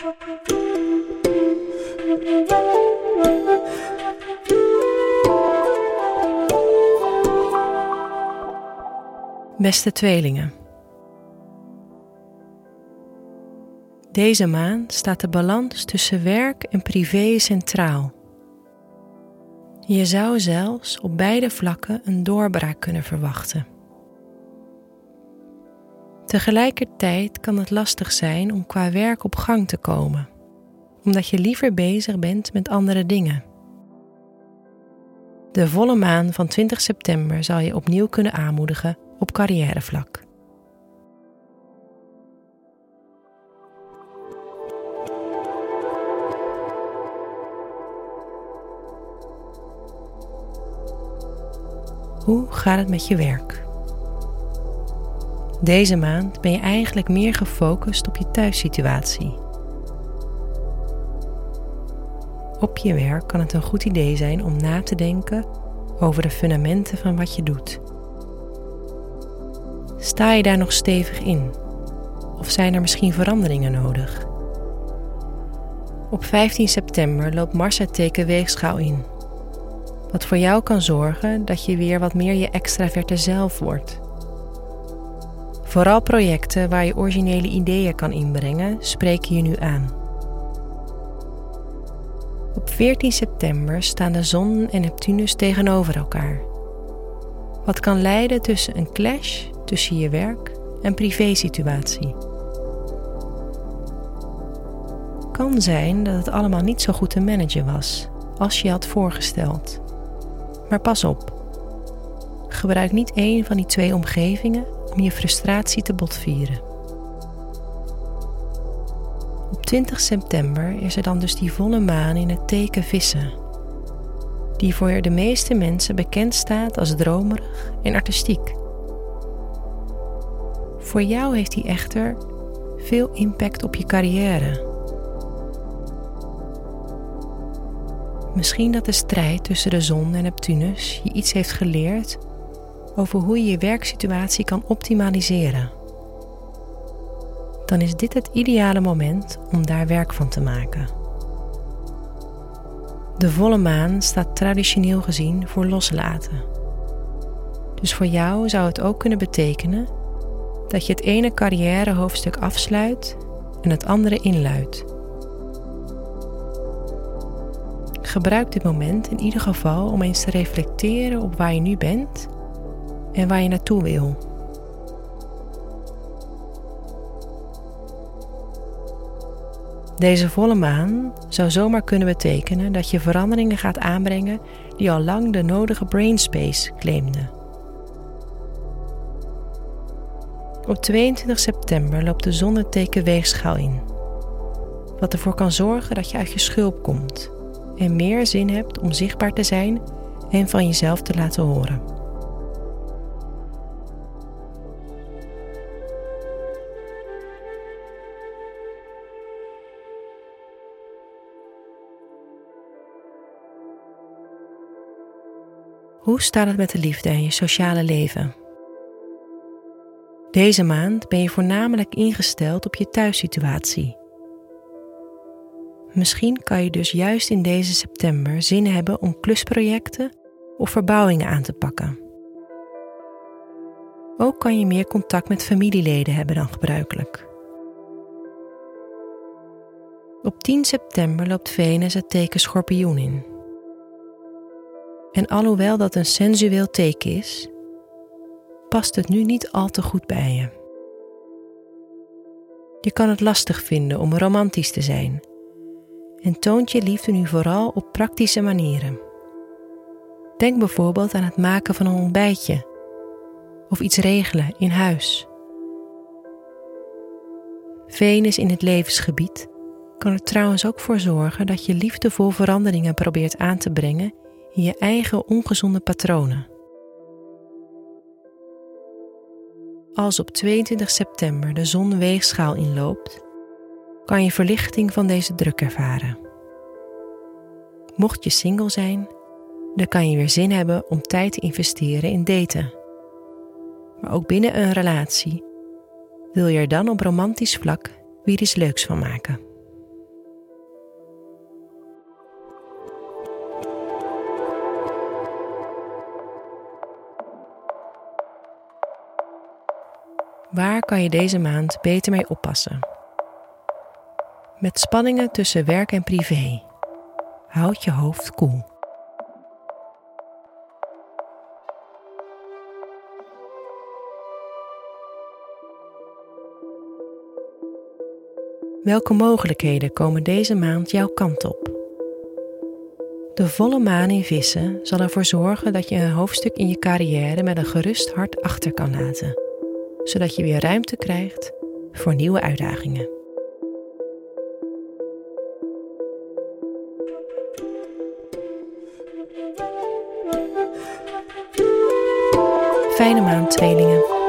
Beste tweelingen. Deze maand staat de balans tussen werk en privé centraal. Je zou zelfs op beide vlakken een doorbraak kunnen verwachten. Tegelijkertijd kan het lastig zijn om qua werk op gang te komen, omdat je liever bezig bent met andere dingen. De volle maan van 20 september zal je opnieuw kunnen aanmoedigen op carrièrevlak. Hoe gaat het met je werk? Deze maand ben je eigenlijk meer gefocust op je thuissituatie. Op je werk kan het een goed idee zijn om na te denken over de fundamenten van wat je doet. Sta je daar nog stevig in? Of zijn er misschien veranderingen nodig? Op 15 september loopt Mars het teken weegschaal in. Wat voor jou kan zorgen dat je weer wat meer je extraverte zelf wordt. Vooral projecten waar je originele ideeën kan inbrengen, spreken je nu aan. Op 14 september staan de zon en Neptunus tegenover elkaar. Wat kan leiden tussen een clash tussen je werk en privésituatie. Kan zijn dat het allemaal niet zo goed te managen was als je had voorgesteld. Maar pas op. Gebruik niet één van die twee omgevingen om je frustratie te botvieren. Op 20 september is er dan dus die volle maan in het teken vissen, die voor de meeste mensen bekend staat als dromerig en artistiek. Voor jou heeft die echter veel impact op je carrière. Misschien dat de strijd tussen de zon en Neptunus je iets heeft geleerd over hoe je je werksituatie kan optimaliseren. Dan is dit het ideale moment om daar werk van te maken. De volle maan staat traditioneel gezien voor loslaten. Dus voor jou zou het ook kunnen betekenen dat je het ene carrièrehoofdstuk afsluit en het andere inluidt. Gebruik dit moment in ieder geval om eens te reflecteren op waar je nu bent en waar je naartoe wil. Deze volle maan zou zomaar kunnen betekenen dat je veranderingen gaat aanbrengen die al lang de nodige brainspace claimden. Op 22 september loopt de zon het teken weegschaal in. Wat ervoor kan zorgen dat je uit je schulp komt en meer zin hebt om zichtbaar te zijn en van jezelf te laten horen. Hoe staat het met de liefde en je sociale leven? Deze maand ben je voornamelijk ingesteld op je thuissituatie. Misschien kan je dus juist in deze september zin hebben om klusprojecten of verbouwingen aan te pakken. Ook kan je meer contact met familieleden hebben dan gebruikelijk. Op 10 september loopt Venus het teken schorpioen in. En alhoewel dat een sensueel teken is, past het nu niet al te goed bij je. Je kan het lastig vinden om romantisch te zijn en toont je liefde nu vooral op praktische manieren. Denk bijvoorbeeld aan het maken van een ontbijtje of iets regelen in huis. Venus in het levensgebied kan er trouwens ook voor zorgen dat je liefdevol veranderingen probeert aan te brengen je eigen ongezonde patronen. Als op 22 september de zon weegschaal inloopt, kan je verlichting van deze druk ervaren. Mocht je single zijn, dan kan je weer zin hebben om tijd te investeren in daten. Maar ook binnen een relatie wil je er dan op romantisch vlak weer iets leuks van maken. Waar kan je deze maand beter mee oppassen? Met spanningen tussen werk en privé. Houd je hoofd koel. Welke mogelijkheden komen deze maand jouw kant op? De volle maan in vissen zal ervoor zorgen dat je een hoofdstuk in je carrière met een gerust hart achter kan laten, zodat je weer ruimte krijgt voor nieuwe uitdagingen. Fijne maand, tweelingen.